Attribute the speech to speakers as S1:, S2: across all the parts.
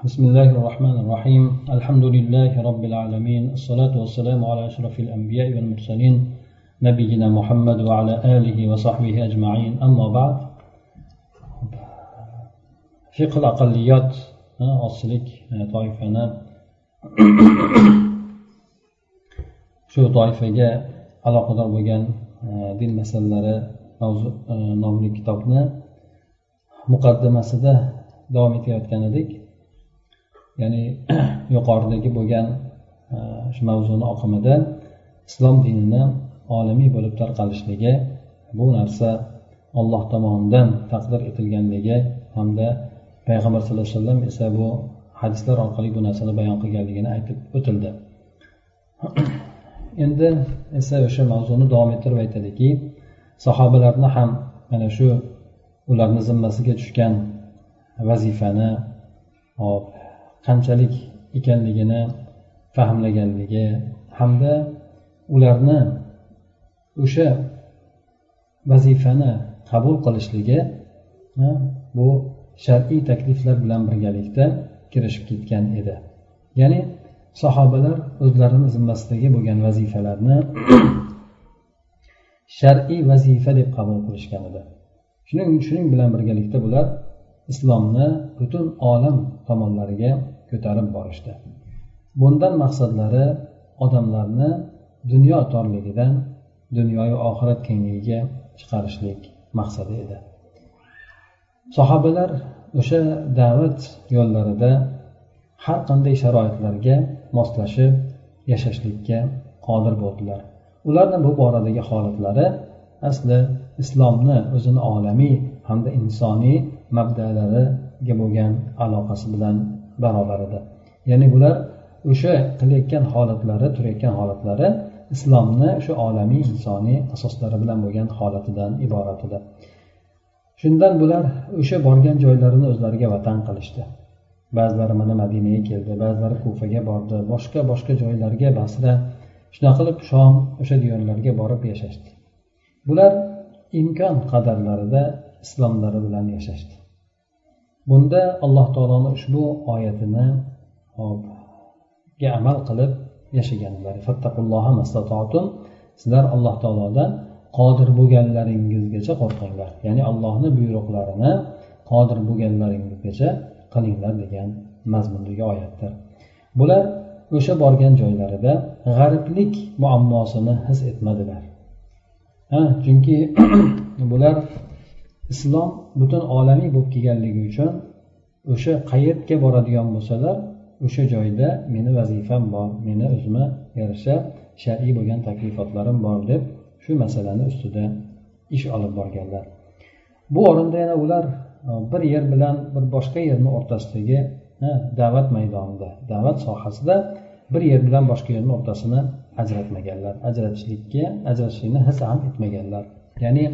S1: بسم الله الرحمن الرحيم. الحمد لله رب العالمين. الصلاة والسلام على أشرف الأنبياء والمرسلين نبينا محمد وعلى آله وصحبه أجمعين. أما بعد فقه الأقليات أصلك طائفنا. shu toifaga aloqador bo'lgan din masalalari nomli kitobni muqaddimasida davom etayotgan edik ya'ni yuqoridagi bo'lgan e, shu mavzuni oqimida islom dinini olamiy bo'lib tarqalishligi bu narsa olloh tomonidan taqdir etilganligi hamda payg'ambar sallallohu alayhi vasallam esa bu hadislar orqali bu narsani bayon qilganligini aytib o'tildi. Endi esa o'sha mavzuni davom ettirib aytadiki sahobalarni ham mana shu ularni zimmasiga tushgan vazifani hop qanchalik ekanligini fahmlaganligi hamda ularni o'sha vazifani qabul qilishligi bu shar'iy takliflar bilan birgalikda kirishib ketgan edi. Ya'ni sahobalar o'zlarini zimmasidagi bo'lgan vazifalarni shar'iy vazifa deb qabul qilishgan edi. Shuning shuning bilan birgalikda bular islomni butun olam tomonlariga ko'tarib borishdi. Bundan maqsadlari odamlarni dunyo torligidan dunyoyu oxirat kengligiga chiqarishlik maqsadi edi. Sahobalar o'sha da'vat yo'llarida har qanday sharoitlarga moslashib yashashlikka qodir bo'ldilar. Ularni bu boradagi holatlari asli islomni o'zini olamiy hamda insoniy mabdalariga bo'lgan aloqasi bilan barobar edi ya'ni bular o'sha qilayotgan holatlari turayotgan holatlari islomni shu olamiy insoniy asoslari bilan bo'lgan holatidan iborat edi. Shundan bular o'sha borgan joylarini o'zlariga vatan qilishdi. Ba'zilari mana madinaga keldi ba'zilari kufaga bordi boshqa boshqa joylarga basra shunaqa qilib shom o'sha diyorlarga borib yashashdi. Bular imkon qadarlarida islomlari bilan yashashdi. Bunda alloh taoloni ushbu oyatini amal qilib yashaganlar. Sizlar alloh taolodan qodir bo'lganlaringizgacha qo'rqinglar. Ya'ni allohni buyruqlarini qodir bo'lganlaringizgacha qilinglar degan mazmundagi oyatdir. Bular o'sha borgan joylarida g'ariblik muammosini his etmadilar. Ha chunki bular islom butun olamiy bo'lib kelganligi uchun o'sha qayerga boradigan bo'lsalar o'sha joyda meni vazifam bor meni o'zimga yarasha shar'iy bo'lgan taklifotlarim bor deb shu masalani ustida ish olib borganlar. Bu o'rinda yana ular e, bir yer bilan bir boshqa yerni o'rtasidagi e, da'vat maydonida da'vat sohasida bir yer bilan boshqa yerni o'rtasini ajratmaganlar ajratishlikka ajratishlikni his ham etmaganlar. Ya'ni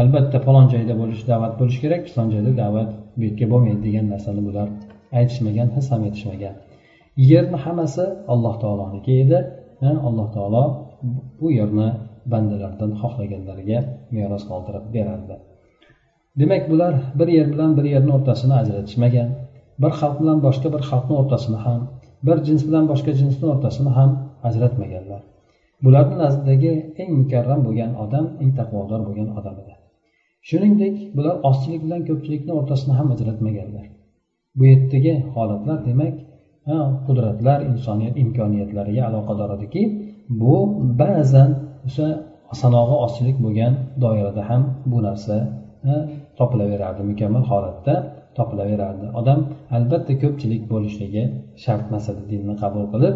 S1: albatta falon joyda bo'lish da'vat bo'lishi kerak falon joyda da'vat bu yerga bo'lmaydi degan narsani bular aytishmagan his ham etishmagan. Yerni hammasi alloh taoloniki edi alloh taolo bu yerni bandalardan xohlaganlariga meros qoldirib berardi. Demak bular bir yer bilan bir yerni o'rtasini ajratishmagan bir xalq bilan boshqa bir xalqni o'rtasini ham bir jins bilan boshqa jinsni o'rtasini ham ajratmaganlar. Bularni nazdidagi eng mukarram bo'lgan odam eng taqvodor bo'lgan odam edi. Shuningdek bular ozchilik bilan ko'pchilikni o'rtasini ham ajratmaganlar. Bu yerdagi holatlar demak qudratlar insoniyat imkoniyatlariga aloqador ediki bu ba'zan o'sha sanog'i ozchilik bo'lgan doirada ham bu narsa topilaverardi mukammal holatda topilaverardi. Odam albatta ko'pchilik bo'lishligi shart emas edi dinni qabul qilib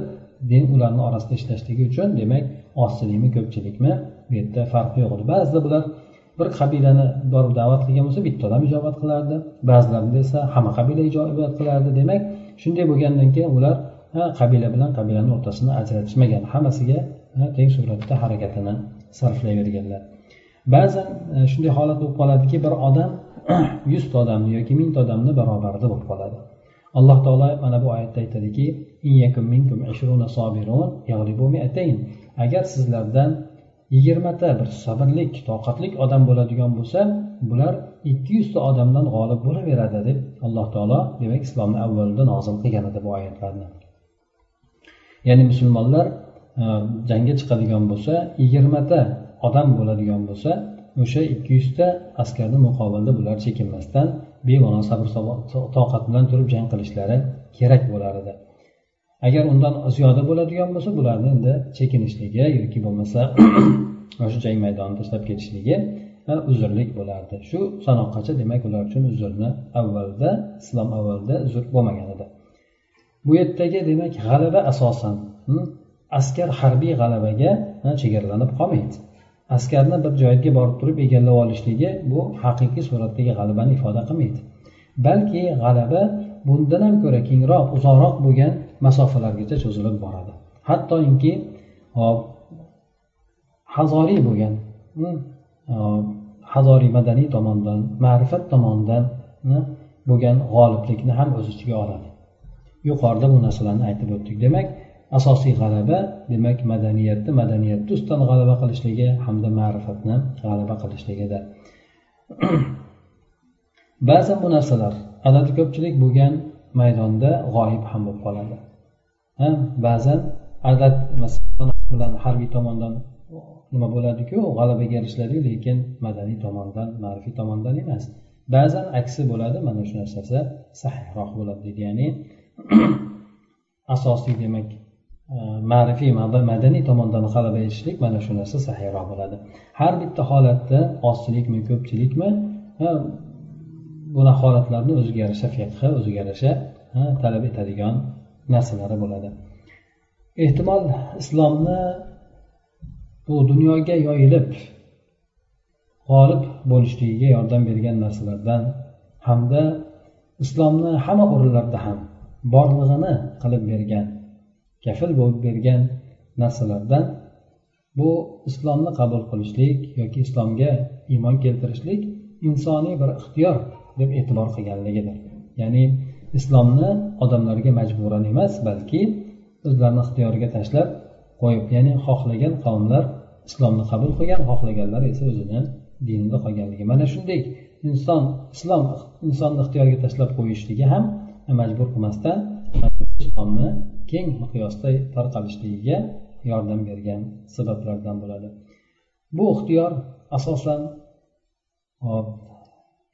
S1: din ularni orasida ishlashligi uchun demak ozchilikmi ko'pchilikmi bu yerda farqi yo'q edi. Ba'zida bular bir qabilani borib da'vat qilgan bo'lsa bitta odam ijobat qilardi ba'zilarida esa hamma qabila ijobat qilardi. Demak shunday bo'lgandan keyin ular qabila bilan qabilani o'rtasini ajratishmagan hammasiga teng suratda harakatini sarflayverganlar. Ba'zan e, shunday holat bo'lib qoladiki bir odam yuzta odamni yoki mingta odamni barobarida bo'lib qoladi. Alloh taolo mana bu oyatda aytadiki agar sizlardan yigirmata bir sabrlik toqatlik odam bo'ladigan bo'lsa bular ikki yuzta odamdan g'olib bo'laveradi deb alloh taolo demak islomni avvalida nozil qilgan edi bu oyatlarni. Ya'ni musulmonlar e, jangga chiqadigan bo'lsa yigirmata odam bo'ladigan bo'lsa o'sha ikki yuzta askarni muqobilida bular chekinmasdan bemalol sabr toqat bilan turib jang qilishlari kerak bo'lar edi. Agar undan ziyoda bo'ladigan bo'lsa bularni endi chekinishligi yoki bo'lmasa o'sha jang maydonini tashlab ketishligi uzrlik bo'lardi. Shu sanoqqacha demak ular uchun uzrni avvalda islom avvalida uzr bo'lmagan edi. Bu yerdagi demak g'alaba asosan hmm, askar harbiy g'alabaga chegaralanib qolmaydi. Askarni bir joyga borib turib egallab olishligi bu haqiqiy suratdagi g'alabani ifoda qilmaydi. Balki g'alaba bundan ham ko'ra kengroq uzoqroq bo'lgan masofalargacha cho'zilib boradi. Hattoki hop hazoriy bo'lgan mm, hazoriy madaniy tomondan ma'rifat tomonidan mm, bo'lgan g'oliblikni ham o'z ichiga oladi. Yuqorida bu narsalarni aytib o'tdik. Demak asosiy g'alaba demak madaniyatni madaniyatni ustidan g'alaba qilishligi hamda ma'rifatni g'alaba qilishligida ba'zan bu narsalar adadi ko'pchilik bo'lgan maydonda g'oyib ham bo'lib qoladi. Ba'zan adad bilan harbiy tomondan nima bo'ladiku g'alabaga erishiladiku lekin madaniy tomondan ma'rifiy tomondan emas. Ba'zan aksi bo'ladi mana shu narsasi sahihroq bo'ladi deydi ya'ni asosiy demak e, ma'rifiy madaniy tomondan g'alaba erishishlik mana shu narsa sahiyroq bo'ladi. Har bitta holatda ozchilikmi ko'pchilikmi buni holatlarni o'ziga yarasha fiqhi o'ziga yarasha talab etadigan narsalari bo'ladi. Ehtimol islomni bu dunyoga yoyilib g'olib bo'lishligiga yordam bergan narsalardan hamda islomni hamma o'rinlarda ham borlig'ini qilib bergan kafil bo'lib bergan narsalardan bu islomni qabul qilishlik yoki islomga iymon keltirishlik insoniy bir ixtiyor deb e'tibor qilganligidir. Ya'ni islomni odamlarga majburan emas balki o'zlarini ixtiyoriga tashlab qo'yib ya'ni xohlagan qavmlar islomni qabul qilgan xohlaganlar esa o'zini dinida qolganligi. Mana shunday inson islom insonni ixtiyoriga tashlab qo'yishligi ham majbur qilmasdan islomni keng miqyosda tarqalishligiga yordam bergan sabablardan bo'ladi. Bu ixtiyor asosan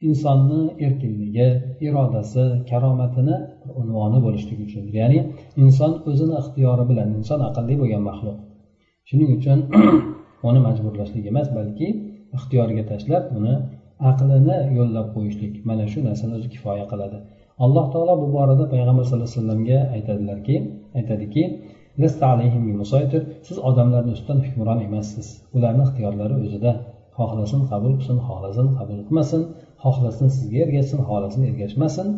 S1: insonni erkinligi irodasi karomatini unvoni bo'lishligi uchundir ya'ni inson o'zini ixtiyori bilan inson aqlli bo'lgan maxluq. Shuning uchun uni majburlashlik emas balki ixtiyoriga tashlab uni aqlini yo'llab qo'yishlik. Mana shu narsani o'zi kifoya qiladi. Alloh taolo bu borada payg'ambar sallallohu alayhi vasallamga aytadilarki aytadiki siz odamlarni ustidan hukmron emassiz. Ularni ixtiyorlari o'zida xohlasin qabul qilsin xohlasin qabul qilmasin. Xohlasin sizga ergashsin xohlasin ergashmasin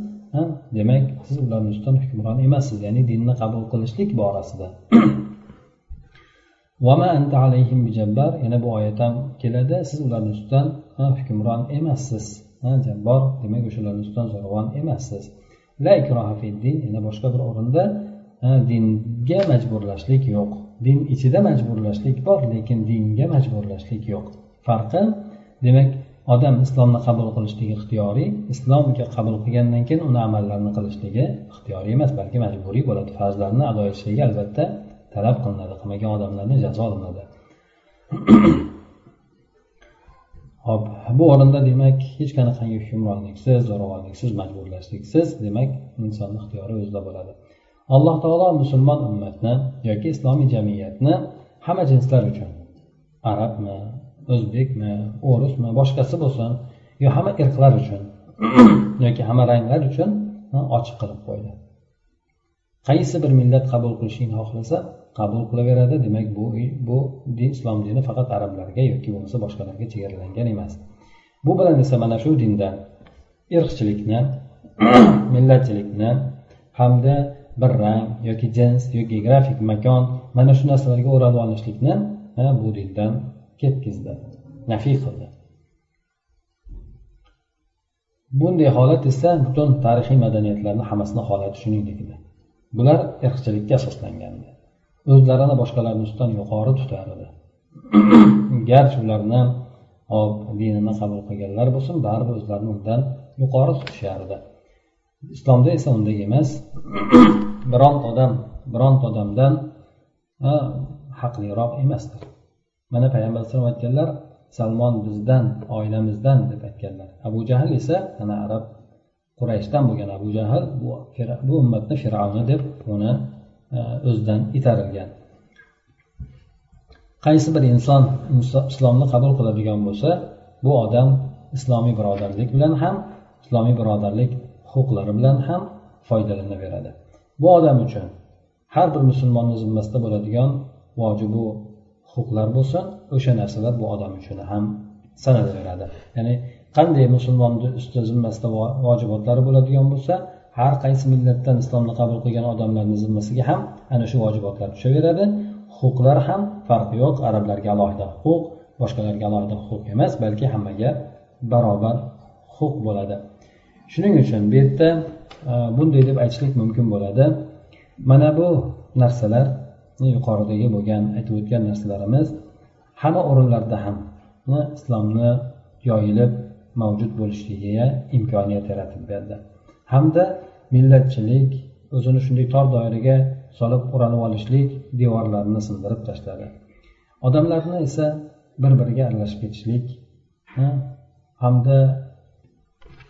S1: demak siz ularni ustidan hukmron emassiz ya'ni dinni qabul qilishlik borasida. Yana bu oyat ham keladi. Siz ularni ustidan hukmron emassiz jabbor demak o'shalarni ustidan zo'ravon emassiz. La yana boshqa bir o'rinda dinga majburlashlik yo'q. Din ichida majburlashlik bor lekin dinga majburlashlik yo'q. Farqi demak odam islomni qabul qilishligi ixtiyoriy islomga qabul qilgandan keyin uni amallarini qilishligi ixtiyoriy emas balki majburiy bo'ladi. Farzlarni ado etishligi albatta talab qilinadi qilmagan odamlarni jazo olinadi. Hop bu o'rinda demak hech qanaqangi hukmronliksiz zo'ravonliksiz majburlashliksiz demak insonni ixtiyori o'zida bo'ladi. Alloh taolo musulmon ummatni yoki islomiy jamiyatni hamma jinslar uchun arabmi o'zbekmi o'rismi boshqasi bo'lsin yo hamma irqlar uchun yoki hamma ranglar uchun ochiq qilib qo'ydi. Qaysi bir millat qabul qilishlikni xohlasa qabul qilaveradi. Demak bu bu din islom dini faqat arablarga yoki bo'lmasa boshqalarga chegaralangan emas. Bu bilan esa mana shu dindan irqchilikni millatchilikni hamda bir rang yoki jins yoki geografik makon mana shu narsalarga o'ralib olishlikni bu dindan ketkizdi. Nafiy qildi. Bunday holat esa butun tarixiy madaniyatlarni hammasini holati shuningdek edi. Bular irqchilikka asoslangandi o'zlarini boshqalarni ustidan yuqori tutar edi. Garchi ularni hop dinini qabul qilganlar bo'lsin baribir o'zlarini undan yuqori tutishardi islomda esa unday emas. Bironta odam bironta odamdan haqliroq emasdir. Mana payg'ambar alayhisalom aytganlar salmon bizdan oilamizdan deb aytganlar. Abu jahl esa mana arab qurayshdan bo'lgan abu jahl bu, bu ummatni fir'avni deb uni e, o'zidan itarilgan qaysi bir inson islomni qabul qiladigan bo'lsa bu odam islomiy birodarlik bilan ham islomiy birodarlik huquqlari bilan ham foydalanaveradi bu odam uchun har bir musulmonni zimmasida bo'ladigan vojibu huquqlar bo'lsa o'sha narsalar bu odam uchun ham sanalaveradi ya'ni qanday musulmonni usti zimmasida vojibotlari bo'ladigan bo'lsa har qaysi millatdan islomni qabul qilgan odamlarni zimmasiga ham ana shu vojibotlar tushaveradi. Huquqlar ham farqi yo'q arablarga alohida huquq boshqalarga alohida huquq emas balki hammaga barobar huquq bo'ladi. Shuning uchun bu yerda e, bunday deb aytishlik mumkin bo'ladi. Mana bu narsalar yuqoridagi bo'lgan aytib o'tgan narsalarimiz hamma o'rinlarda ham islomni yoyilib mavjud bo'lishligiga imkoniyat yaratib berdi. Hamda millatchilik o'zini shunday tor doiraga solib o'ranib olishlik devorlarini sindirib tashladi. Odamlarni esa bir biriga aralashib ketishlik hamda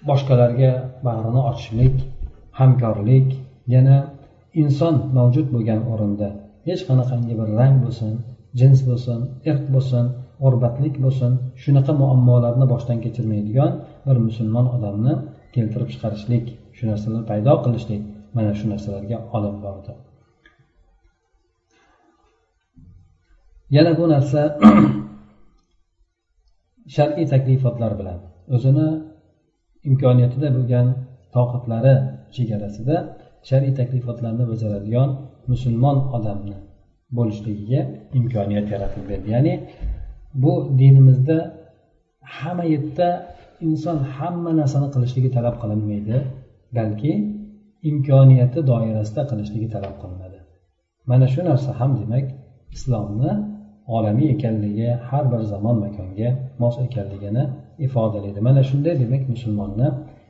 S1: boshqalarga bag'rini ochishlik hamkorlik yana inson mavjud bo'lgan o'rinda hech qanaqangi bir rang bo'lsin jins bo'lsin irq bo'lsin g'urbatlik bo'lsin shunaqa muammolarni boshdan kechirmaydigan bir musulmon odamni keltirib chiqarishlik shu narsalarni paydo qilishlik mana shu narsalarga olib bordi. Yana bu narsa shar'iy taklifotlar bilan. O'zini imkoniyatida bo'lgan toqatlari chegarasida shar'iy taklifotlarni bajaradigan musulmon odamni bo'lishligiga imkoniyat yaratib berdi ya'ni bu dinimizda hamma yerda inson hamma narsani qilishligi talab qilinmaydi balki imkoniyati doirasida qilishligi talab qilinadi. Mana shu narsa ham demak islomni olamiy ekanligi har bir zamon makonga mos ekanligini ifodalaydi mana shunday demak musulmonni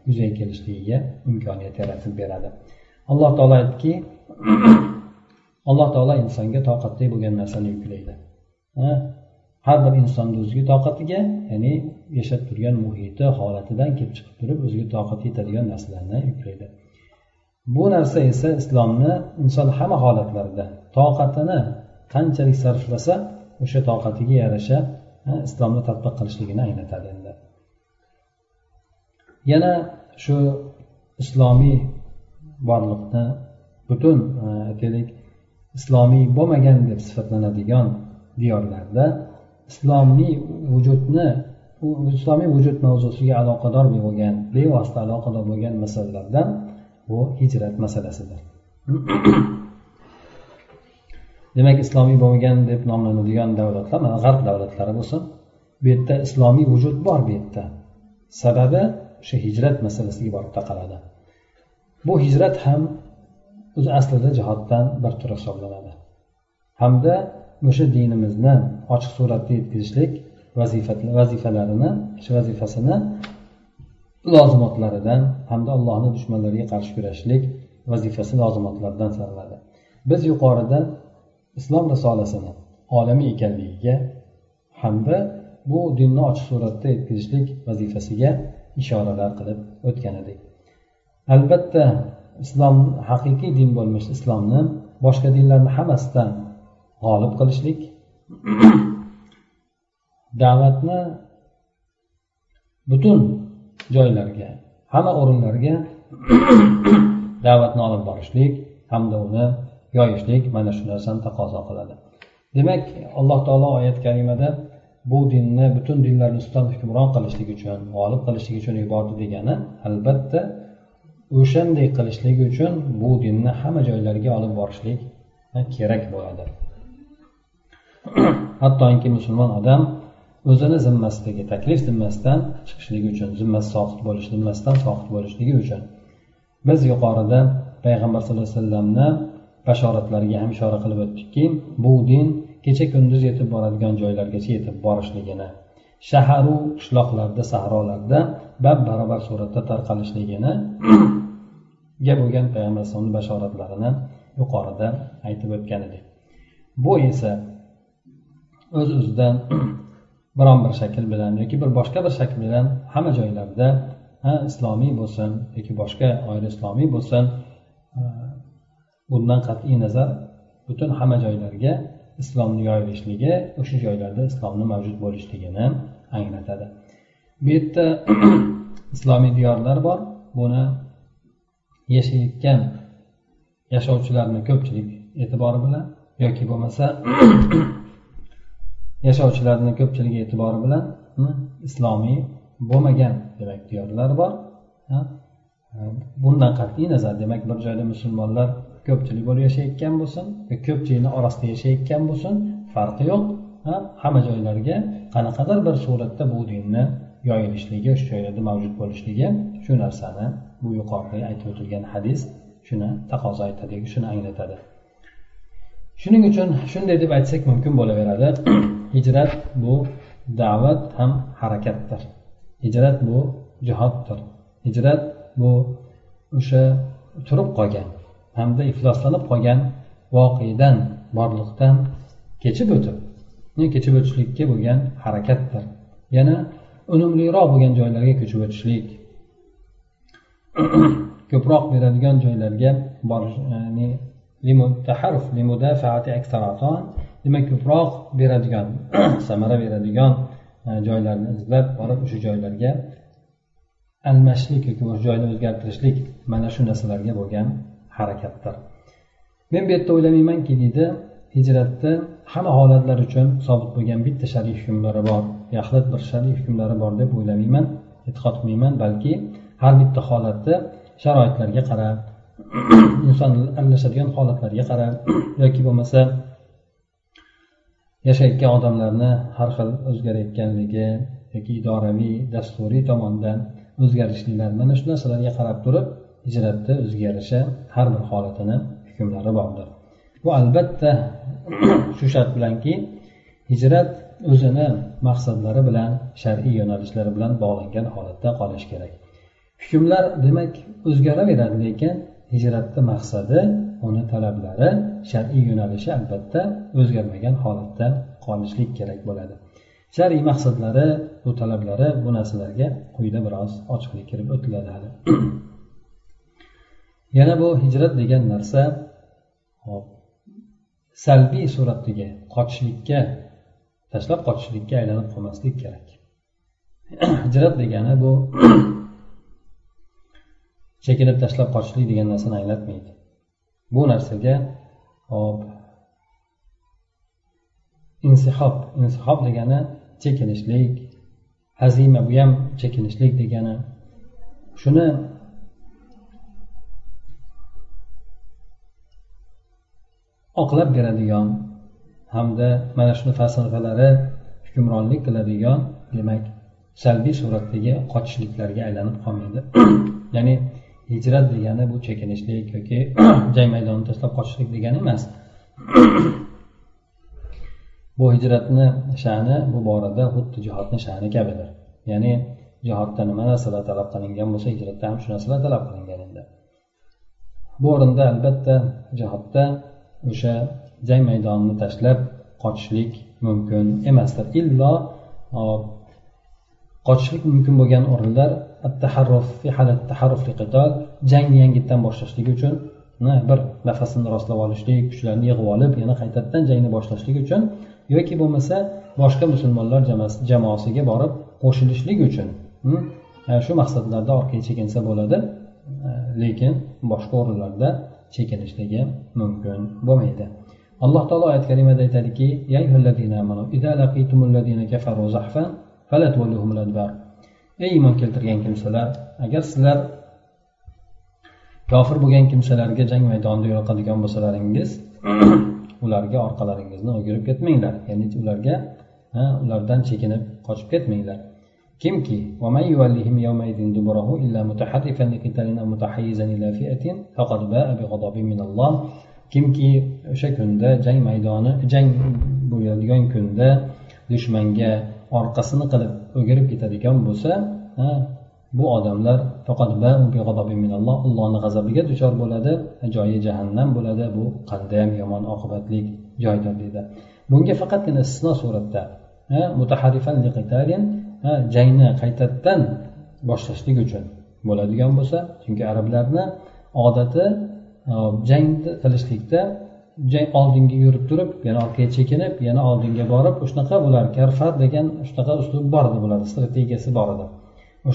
S1: yuzaga kelishligiga imkoniyat yaratib beradi. Alloh taolo aytdiki alloh taolo insonga toqatli bo'lgan narsani yuklaydi. Har bir insonni o'ziga toqatiga ya'ni yashab turgan muhiti holatidan kelib chiqib turib o'ziga toqat yetadigan narsalarni yuklaydi. Bu narsa esa islomni inson hamma holatlarida toqatini qanchalik sarflasa o'sha toqatiga yarasha islomni tadbiq qilishligini anglatadi endi. Yana shu islomiy borliqni butun aytaylik islomiy bo'lmagan deb sifatlanadigan diyorlarda islomiy vujudni islomiy vujud mavzusiga aloqador bo'lgan bevosita aloqador bo'lgan masalalardan bu hijrat masalasidir. Demak islomiy bo'lmagan deb nomlanadigan davlatlar mana g'arb davlatlari bo'lsin bu yerda islomiy vujud bor bu yerda. Sababi o'sha hijrat masalasiga borib taqaladi. Bu hijrat ham o'zi aslida jihoddan bir tur hisoblanadi. Hamda o'sha dinimizni ochiq suratda yetkazishlik vazifalarini shu vazifasini lozimotlaridan hamda allohni dushmanlariga qarshi kurashishlik vazifasi lozimotlaridan sanaladi. Biz yuqorida islom risolasini olamiy ekanligiga hamda bu dinni ochiq suratda yetkazishlik vazifasiga ishoralar qilib o'tgan edik. Albatta islom haqiqiy din bo'lmish islomni boshqa dinlarni hammasidan g'olib qilishlik. Da'vatni butun joylarga hamma o'rinlarga da'vatni olib borishlik hamda uni yoyishlik mana shu narsani taqozo qiladi. Demak alloh taolo oyat karimada bu dinni butun dinlarni ustidan hukmron qilishlik uchun g'olib qilishlik uchun yubordi degani albatta o'shanday qilishlik uchun bu dinni hamma joylarga olib borishlik kerak bo'ladi. Hattoki musulmon odam o'zini zimmasidagi taklif zimmasidan chiqishligi uchun zimmasi soqit bo'lish zimmasidan soqit bo'lishligi uchun biz yuqorida payg'ambar sallallohu alayhi vasallamni bashoratlariga ham ishora qilib o'tdikki bu din kecha kunduz yetib boradigan joylargacha yetib borishligini shaharu qishloqlarda sahrolarda bab barobar suratda tarqalishligini ga bo'lgan payg'ambar alayhisalomni bashoratlarini yuqorida aytib o'tgan edik. Bu esa o'z öz o'zidan biron bir shakl bilan yoki bir boshqa bir shakl bilan hamma joylarda ha islomiy bo'lsin yoki boshqa g'oyri islomiy bo'lsin bundan qat'iy nazar butun hamma joylarga islomni yoyilishligi o'sha joylarda islomni mavjud bo'lishligini anglatadi. Bu yerda islomiy diyorlar bor. Buni yashayotgan yashovchilarni ko'pchilik e'tibori bilan yoki bo'lmasa yashovchilarni ko'pchiligi e'tibori bilan hmm, islomiy bo'lmagan demak diyorlar bor. Bundan qat'iy nazar. Demak bir joyda musulmonlar ko'pchilik bo'lib yashayotgan bo'lsin ko'pchilikni orasida yashayotgan bo'lsin farqi yo'q. Hamma joylarga qanaqadir bir suratda bu dinni yoyilishligi o'sha joylarda mavjud bo'lishligi shu narsani bu yuqorida aytib o'tilgan hadis shuni taqozo aytadi shuni anglatadi. Shuning uchun shunday deb aytsak mumkin bo'laveradi. Hijrat bu da'vat ham harakatdir. Hijrat bu jihoddir hijrat bu o'sha turib qolgan hamda ifloslanib qolgan voqedan borliqdan kechib o'tib kechib o'tishlikka bo'lgan harakatdir. Yana unumliroq bo'lgan joylarga ko'chib o'tishlik. Ko'proq beradigan joylarga borish e, demak ko'proq beradigan samara beradigan e, joylarni izlab borib o'sha joylarga almashishlik yoki o'sha joyni o'zgartirishlik mana shu narsalarga bo'lgan harakatdir. Men bu yerda o'ylamaymanki deydi hijratda hamma holatlar uchun sobit bo'lgan bitta shar'iy hukmlari bor. Yaxlit bir shar'iy hukmlari bor deb o'ylamayman e'tiqod qilmayman balki har bitta holatda sharoitlarga qarab inson almashadigan holatlarga qarab yoki bo'lmasa yashayotgan odamlarni har xil o'zgarayotganligi yoki idoraviy dasturiy tomondan o'zgarishliklar mana shu narsalarga qarab turib hijratni o'ziga yarasha har bir holatini hukmlari bordir. Bu albatta shu shart bilanki hijrat o'zini maqsadlari bilan shar'iy yo'nalishlari bilan bog'langan holatda qolishi kerak. Hukmlar demak o'zgaraveradi lekin hijratni maqsadi uni talablari shar'iy yo'nalishi albatta o'zgarmagan holatda qolishlik kerak bo'ladi. Shar'iy maqsadlari bu talablari bu narsalarga quyida biroz ochiqlik kirib o'tiladi hali. Yana bu hijrat degan narsa salbiy suratdagi qochishlikka tashlab qochishlikka aylanib qolmaslik kerak. Hijrat degani bu chekinib tashlab qochishlik degan narsani anglatmaydi. Bu narsaga hop insihob insihob degani chekinishlik hazima bu ham chekinishlik degani. Shuni oqlab beradigan hamda mana shuni falsafalari hukmronlik qiladigan demak salbiy suratdagi qochishliklarga aylanib qolmaydi. Ya'ni hijrat degani bu chekinishlik yoki jang maydonini tashlab qochishlik degani emas. Bu hijratni sha'ni bu borada xuddi jihodni sha'ni kabidir. Ya'ni jihodda nima narsalar talab qilingan bo'lsa hijratda ham shu narsalar talab qilingan endi bu o'rinda albatta jihodda o'sha jang maydonini tashlab qochishlik mumkin emasdir. Illo qochishlik mumkin bo'lgan o'rinlar jangni yangitdan boshlashligi uchun bir nafasini rostlab olishlik kuchlarni yig'ib olib yana qaytadan jangni boshlashlik uchun yoki bo'lmasa boshqa musulmonlar jamoasiga borib qo'shilishlik uchun hmm, shu maqsadlarda orqaga chekinsa bo'ladi lekin boshqa o'rinlarda chekinishligi mumkin bo'lmaydi. Alloh taolo oyat karimada aytadiki ey iymon keltirgan kimsalar agar sizlar kofir bo'lgan kimsalarga jang maydonida yo'liqadigan bo'lsalaringiz ularga orqalaringizni o'girib ketmanglar. Ya'ni ularga ulardan chekinib qochib ketmanglar. Kimki kimki o'sha kunda jang maydoni jang bo'ladigan kunda dushmanga orqasini qilib o'girib ketadigan bo'lsa bu odamlar faqat allohni g'azabiga duchor bo'ladi joyi jahannam bo'ladi bu qandayyam yomon oqibatli joydir deydi. Bunga faqatgina istisno suratda jangni qaytadan boshlashlik uchun bo'ladigan bo'lsa chunki arablarni odati jangni qilishlikda jang oldinga yurib turib yana orqaga chekinib yana oldinga borib shunaqa bular karfar degan shunaqa uslub bor edi bularni strategiyasi bor edi.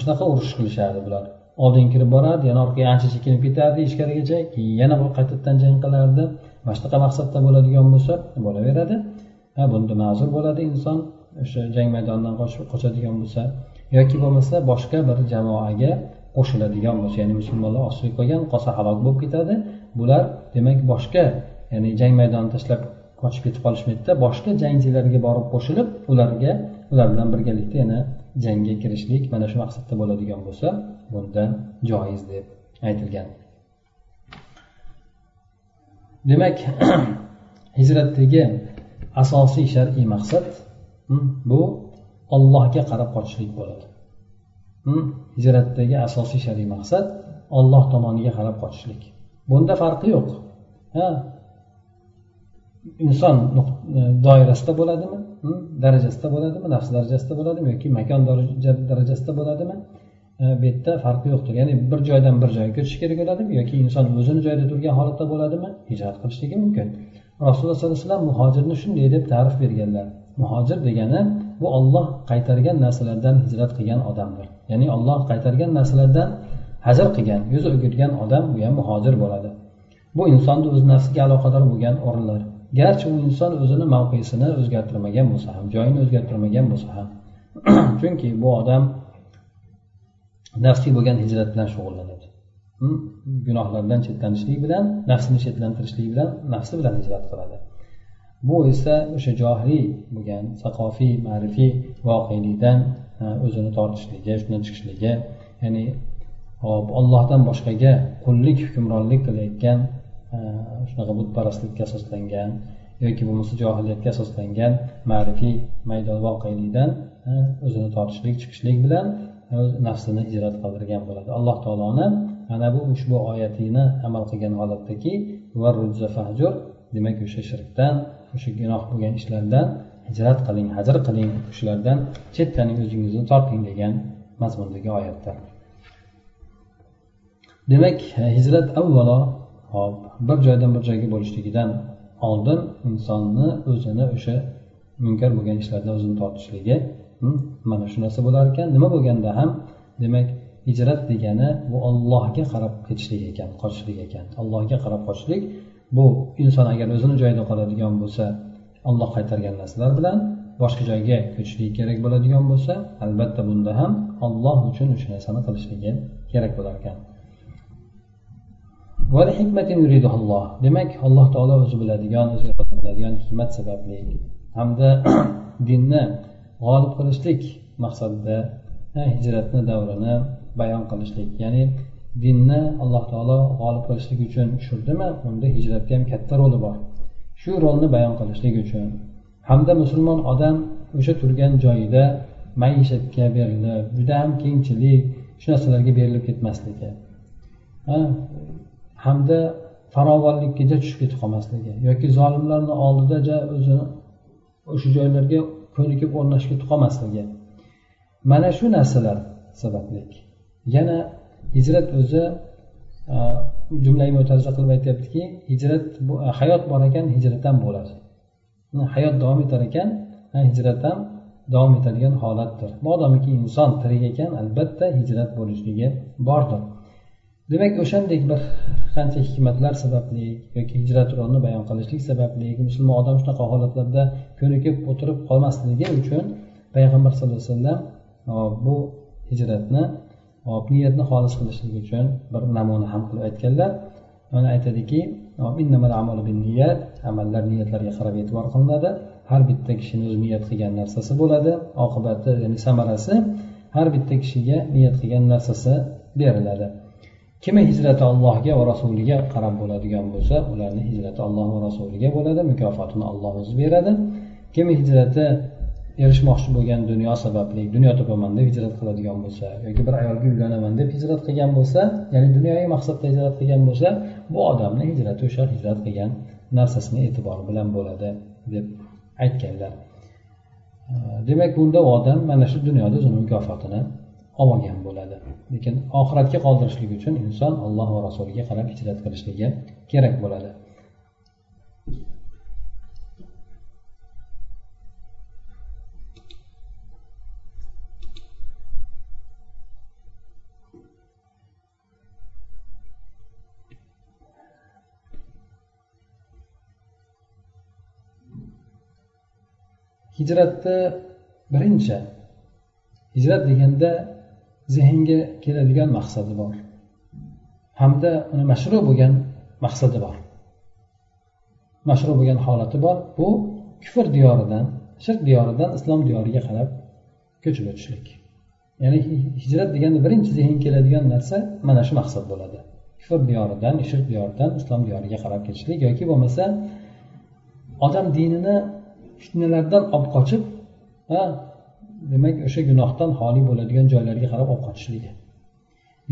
S1: Shunaqa urush qilishardi bular. Oldinga kirib borardi yana orqaga ancha chekinib ketardi ichkarigacha keyin yana qaytadan jang qilardi. Mana shunaqa maqsadda bo'ladigan bo'lsa bo'laveradi. Ha bunda ma'zur bo'ladi inson o'sha jang maydonidan qochadigan bo'lsa yoki bo'lmasa boshqa bir jamoaga qo'shiladigan bo'lsa ya'ni musulmonlar ostiga qolgan qolsa halok bo'lib ketadi. Bular demak boshqa ya'ni jang maydonini tashlab qochib ketib qolishmaydida boshqa jangchilarga borib qo'shilib ularga ular bilan birgalikda yana jangga kirishlik mana shu maqsadda bo'ladigan bo'lsa bunda joiz deb aytilgan. Demak hijratdagi asosiy shar'iy maqsad hmm, bu ollohga qarab qochishlik bo'ladi. Hmm, hijratdagi asosiy shar'iy maqsad olloh tomoniga qarab qochishlik. Bunda farqi yo'q. Ha? Inson e, doirasida bo'ladimi? Darajasida bo'ladimi? Nafs darajasida bo'ladimi? Yoki makon darajasida bo'ladimi? E, bu yerda farqi yo'qdir. Ya'ni bir joydan bir joyga ko'chish kerak bo'ladimi? Yoki inson o'zini joyida turgan holatda bo'ladimi? Hijrat qilishligi mumkin. Rasululloh sollallohu alayhi vasallam muhojirni shunday deb ta'rif berganlar. Muhojir degani bu olloh qaytargan narsalardan hijrat qilgan odamdir. Ya'ni olloh qaytargan narsalardan hajr qilgan yuz o'girgan odam u ham muhojir bo'ladi. Bu insonni o'z nafsiga aloqador bo'lgan o'rinlar. Garchi u inson o'zini mavqesini o'zgartirmagan bo'lsa ham joyini o'zgartirmagan bo'lsa ham. Chunki bu odam nafsiy bo'lgan hijrat bilan shug'ullanadi. Hm? Gunohlardan chetlanishlik bilan nafsini chetlantirishlik bilan nafsi bilan hijrat qiladi. Bu esa o'sha johiliy bo'lgan saqofiy ma'rifiy voqelikdan o'zini tortishligi shundan chiqishligi ya'ni hop ollohdan boshqaga qullik hukmronlik qilayotgan e, shunaqa butparastlikka asoslangan yoki bo'lmasa johiliyatga asoslangan ma'rifiy maydon voqelikdan e, o'zini tortishlik chiqishlik bilan nafsini ijrat qildirgan bo'ladi. Alloh taoloni mana bu ushbu oyatini amal qilgan holatdaki demak o'sha shirkdan o'sha gunoh bo'lgan ishlardan hijrat qiling hajr qiling shulardan chettaning o'zingizni torting degan mazmundagi oyatdir demak hijrat avvalo hop bir joydan bir joyga bo'lishligidan oldin insonni o'zini o'sha munkar bo'lgan ishlardan o'zini tortishligi mana shu narsa bo'lar ekan. Nima bo'lganda ham demak hijrat degani bu ollohga qarab ketishlik ekan qochishlik ekan. Allohga qarab qochishlik bu inson agar o'zini joyida qoladigan bo'lsa olloh qaytargan narsalar bilan boshqa joyga ko'chishlik kerak bo'ladigan bo'lsa albatta bunda ham olloh uchun o'sha narsani qilishligi kerak bo'lar ekan. Demak alloh taolo o'zi biladigan o'zi biladigan hikmat sababli hamda dinni g'olib qilishlik maqsadida hijratni davrini bayon qilishlik. Ya'ni dinni alloh taolo g'olib qilishlik uchun tushirdimi unda hijratni ham katta roli bor. Shu rolni bayon qilishlik uchun. Hamda musulmon odam o'sha turgan joyida maishatga berilib juda ham kengchilik shu narsalarga berilib ketmasligi. Hamda farovonlikkaja tushib ketib qolmasligi yoki zolimlarni oldida o'zini o'sha joylarga ko'nikib o'rnashib ketib qolmasligi. Mana shu narsalar sababli. Yana hijrat o'zi jumlai mo'tariza qilib aytyaptiki hijrat bu hayot bor ekan hijrat ham bo'ladi. Hayot davom etar ekan hijrat ham davom etadigan holatdir. Modomiki inson tirik ekan albatta hijrat bo'lishligi bordir. Demak o'shandek bir qancha hikmatlar sababli yoki hijrat rolini bayon qilishlik sababli musulmon odam shunaqa holatlarda ko'nikib o'tirib qolmasligi uchun payg'ambar sallallohu alayhi vasallam bu hijratni niyatni xolis qilishlik uchun bir namuna ham qilib aytganlar. Mana aytadiki amallar niyatlarga qarab e'tibor qilinadi. Har bitta kishini o'zi niyat qilgan narsasi bo'ladi. Oqibati ya'ni samarasi har bitta kishiga niyat qilgan narsasi beriladi. Kimi hijrati allohga va rasuliga qarab bo'ladigan bo'lsa ularni hijrati alloh va rasuliga bo'ladi mukofotini alloh o'zi beradi. Kimi hijrati erishmoqchi bo'lgan dunyo sababli dunyo topaman deb hijrat qiladigan bo'lsa yoki bir ayolga uylanaman deb hijrat qilgan bo'lsa ya'ni dunyoviy maqsadda hijrat qilgan bo'lsa bu odamni hijrati o'sha hijrat qilgan narsasini e'tibori bilan bo'ladi deb aytganlar. Demak bunda u odam mana shu dunyoda o'zini mukofotini olgan bo'ladi. Lekin oxiratga qoldirishlik uchun inson alloh va rasuliga qarab hijrat qilishligi kerak bo'ladi. Hijratni birinchi hijrat deganda zehnga keladigan maqsadi bor. Hamda uni mashru bo'lgan maqsadi bor. Mashru bo'lgan holati bor. Bu kufr diyoridan shirk diyoridan islom diyoriga qarab ko'chib o'tishlik. Ya'ni hijrat deganda birinchi zehnga keladigan narsa mana shu maqsad bo'ladi. Kufr diyoridan shirk diyoridan islom diyoriga qarab ketishlik yoki bo'lmasa odam dinini fitnalardan olib qochib demak o'sha gunohdan xoli bo'ladigan joylarga qarab olib qochishligi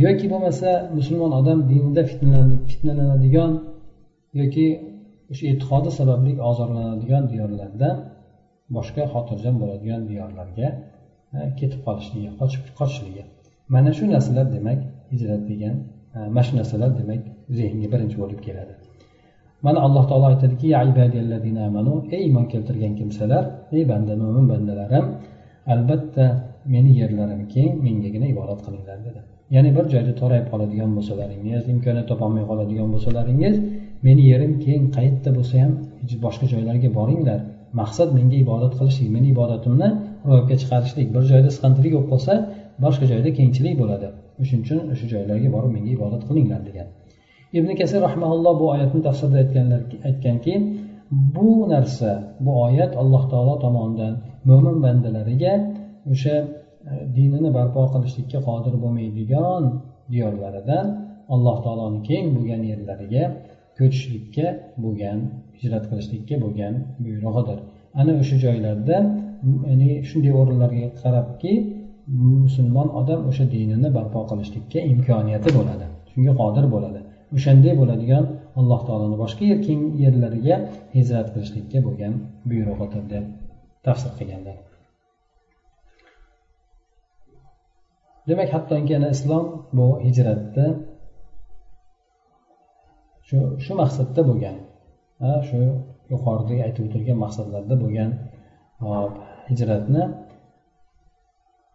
S1: yoki bo'lmasa musulmon odam dinida fitnalanadigan yoki o'sha e'tiqodi sababli ozorlanadigan diyorlardan boshqa xotirjam bo'ladigan diyorlarga ketib qolishligi qochib qochishligi mana shu narsalar demak hijrat degan mana shu narsalar demak zehnga birinchi bo'lib keladi. Mana alloh taolo aytadiki ey iymon keltirgan kimsalar ey banda mo'min bandalarim albatta meni yerlarim keng mengagina ibodat qilinglar dedi. Ya'ni bir joyda torayib qoladigan bo'lsalaringiz imkoniyat topolmay qoladigan bo'lsalaringiz meni yerim keng qayerda bo'lsa ham boshqa joylarga boringlar. Maqsad menga ibodat qilishlik meni ibodatimni ro'yobga chiqarishlik. Bir joyda siqantilik bo'lib qolsa boshqa joyda kengchilik bo'ladi. Shuning uchun o'sha joylarga borib menga ibodat qilinglar degan. Ibn kasir rahmaulloh bu oyatni tafsirda aytganlar aytganki bu narsa bu oyat alloh taolo tomonidan mo'min bandalariga o'sha e, dinini barpo qilishlikka qodir bo'lmaydigan diyorlaridan alloh taoloni keng bo'lgan yerlariga ko'chishlikka bo'lgan hijrat qilishlikka bo'lgan buyrug'idir. Ana o'sha joylarda ya'ni shunday o'rinlarga qarabki musulmon odam o'sha dinini barpo qilishlikka imkoniyati bo'ladi shunga qodir bo'ladi. O'shanday bo'ladigan alloh taoloni boshqa yer keng yerlariga hijrat qilishlikka bo'lgan buyrug'idir deb tafsir qilganlar demak hattoki ana islom bu hijratni shu shu maqsadda bo'lgan shu yuqorida aytib o'tilgan maqsadlarda bo'lgan hijratni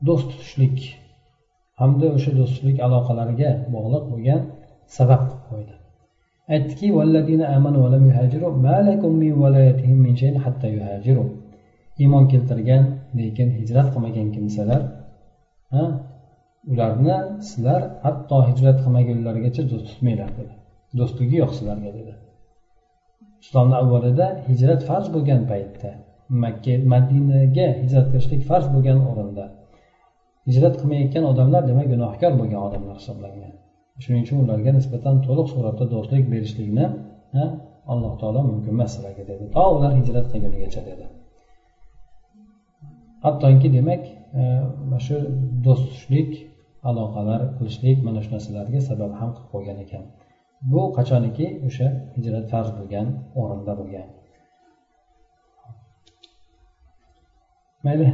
S1: do'st tutishlik hamda o'sha do'stlik aloqalariga bog'liq bo'lgan sabab qilib qo'ydi. Aytdiki iymon keltirgan lekin hijrat qilmagan kimsalar ularni sizlar hatto hijrat qilmagunlarigacha do'st tutmanglar dedi. Do'stligi yo'q sizlarga dedi. Islomni avvalida hijrat farz bo'lgan paytda makka madinaga hijrat qilishlik farz bo'lgan o'rinda hijrat qilmayotgan odamlar demak gunohkor bo'lgan odamlar hisoblangan. Shuning uchun ularga nisbatan to'liq suratda do'stlik berishlikni alloh taolo mumkin emas sizlarga dedi. To ular hijrat qilgunigacha dedi. Hattoki demak e, mana shu do'stlik aloqalar qilishlik mana shu narsalarga sabab ham qilib qo'ygan ekan. Bu qachoniki? O'sha hijrat farz bo'lgan o'rinda bo'lgan. Mayli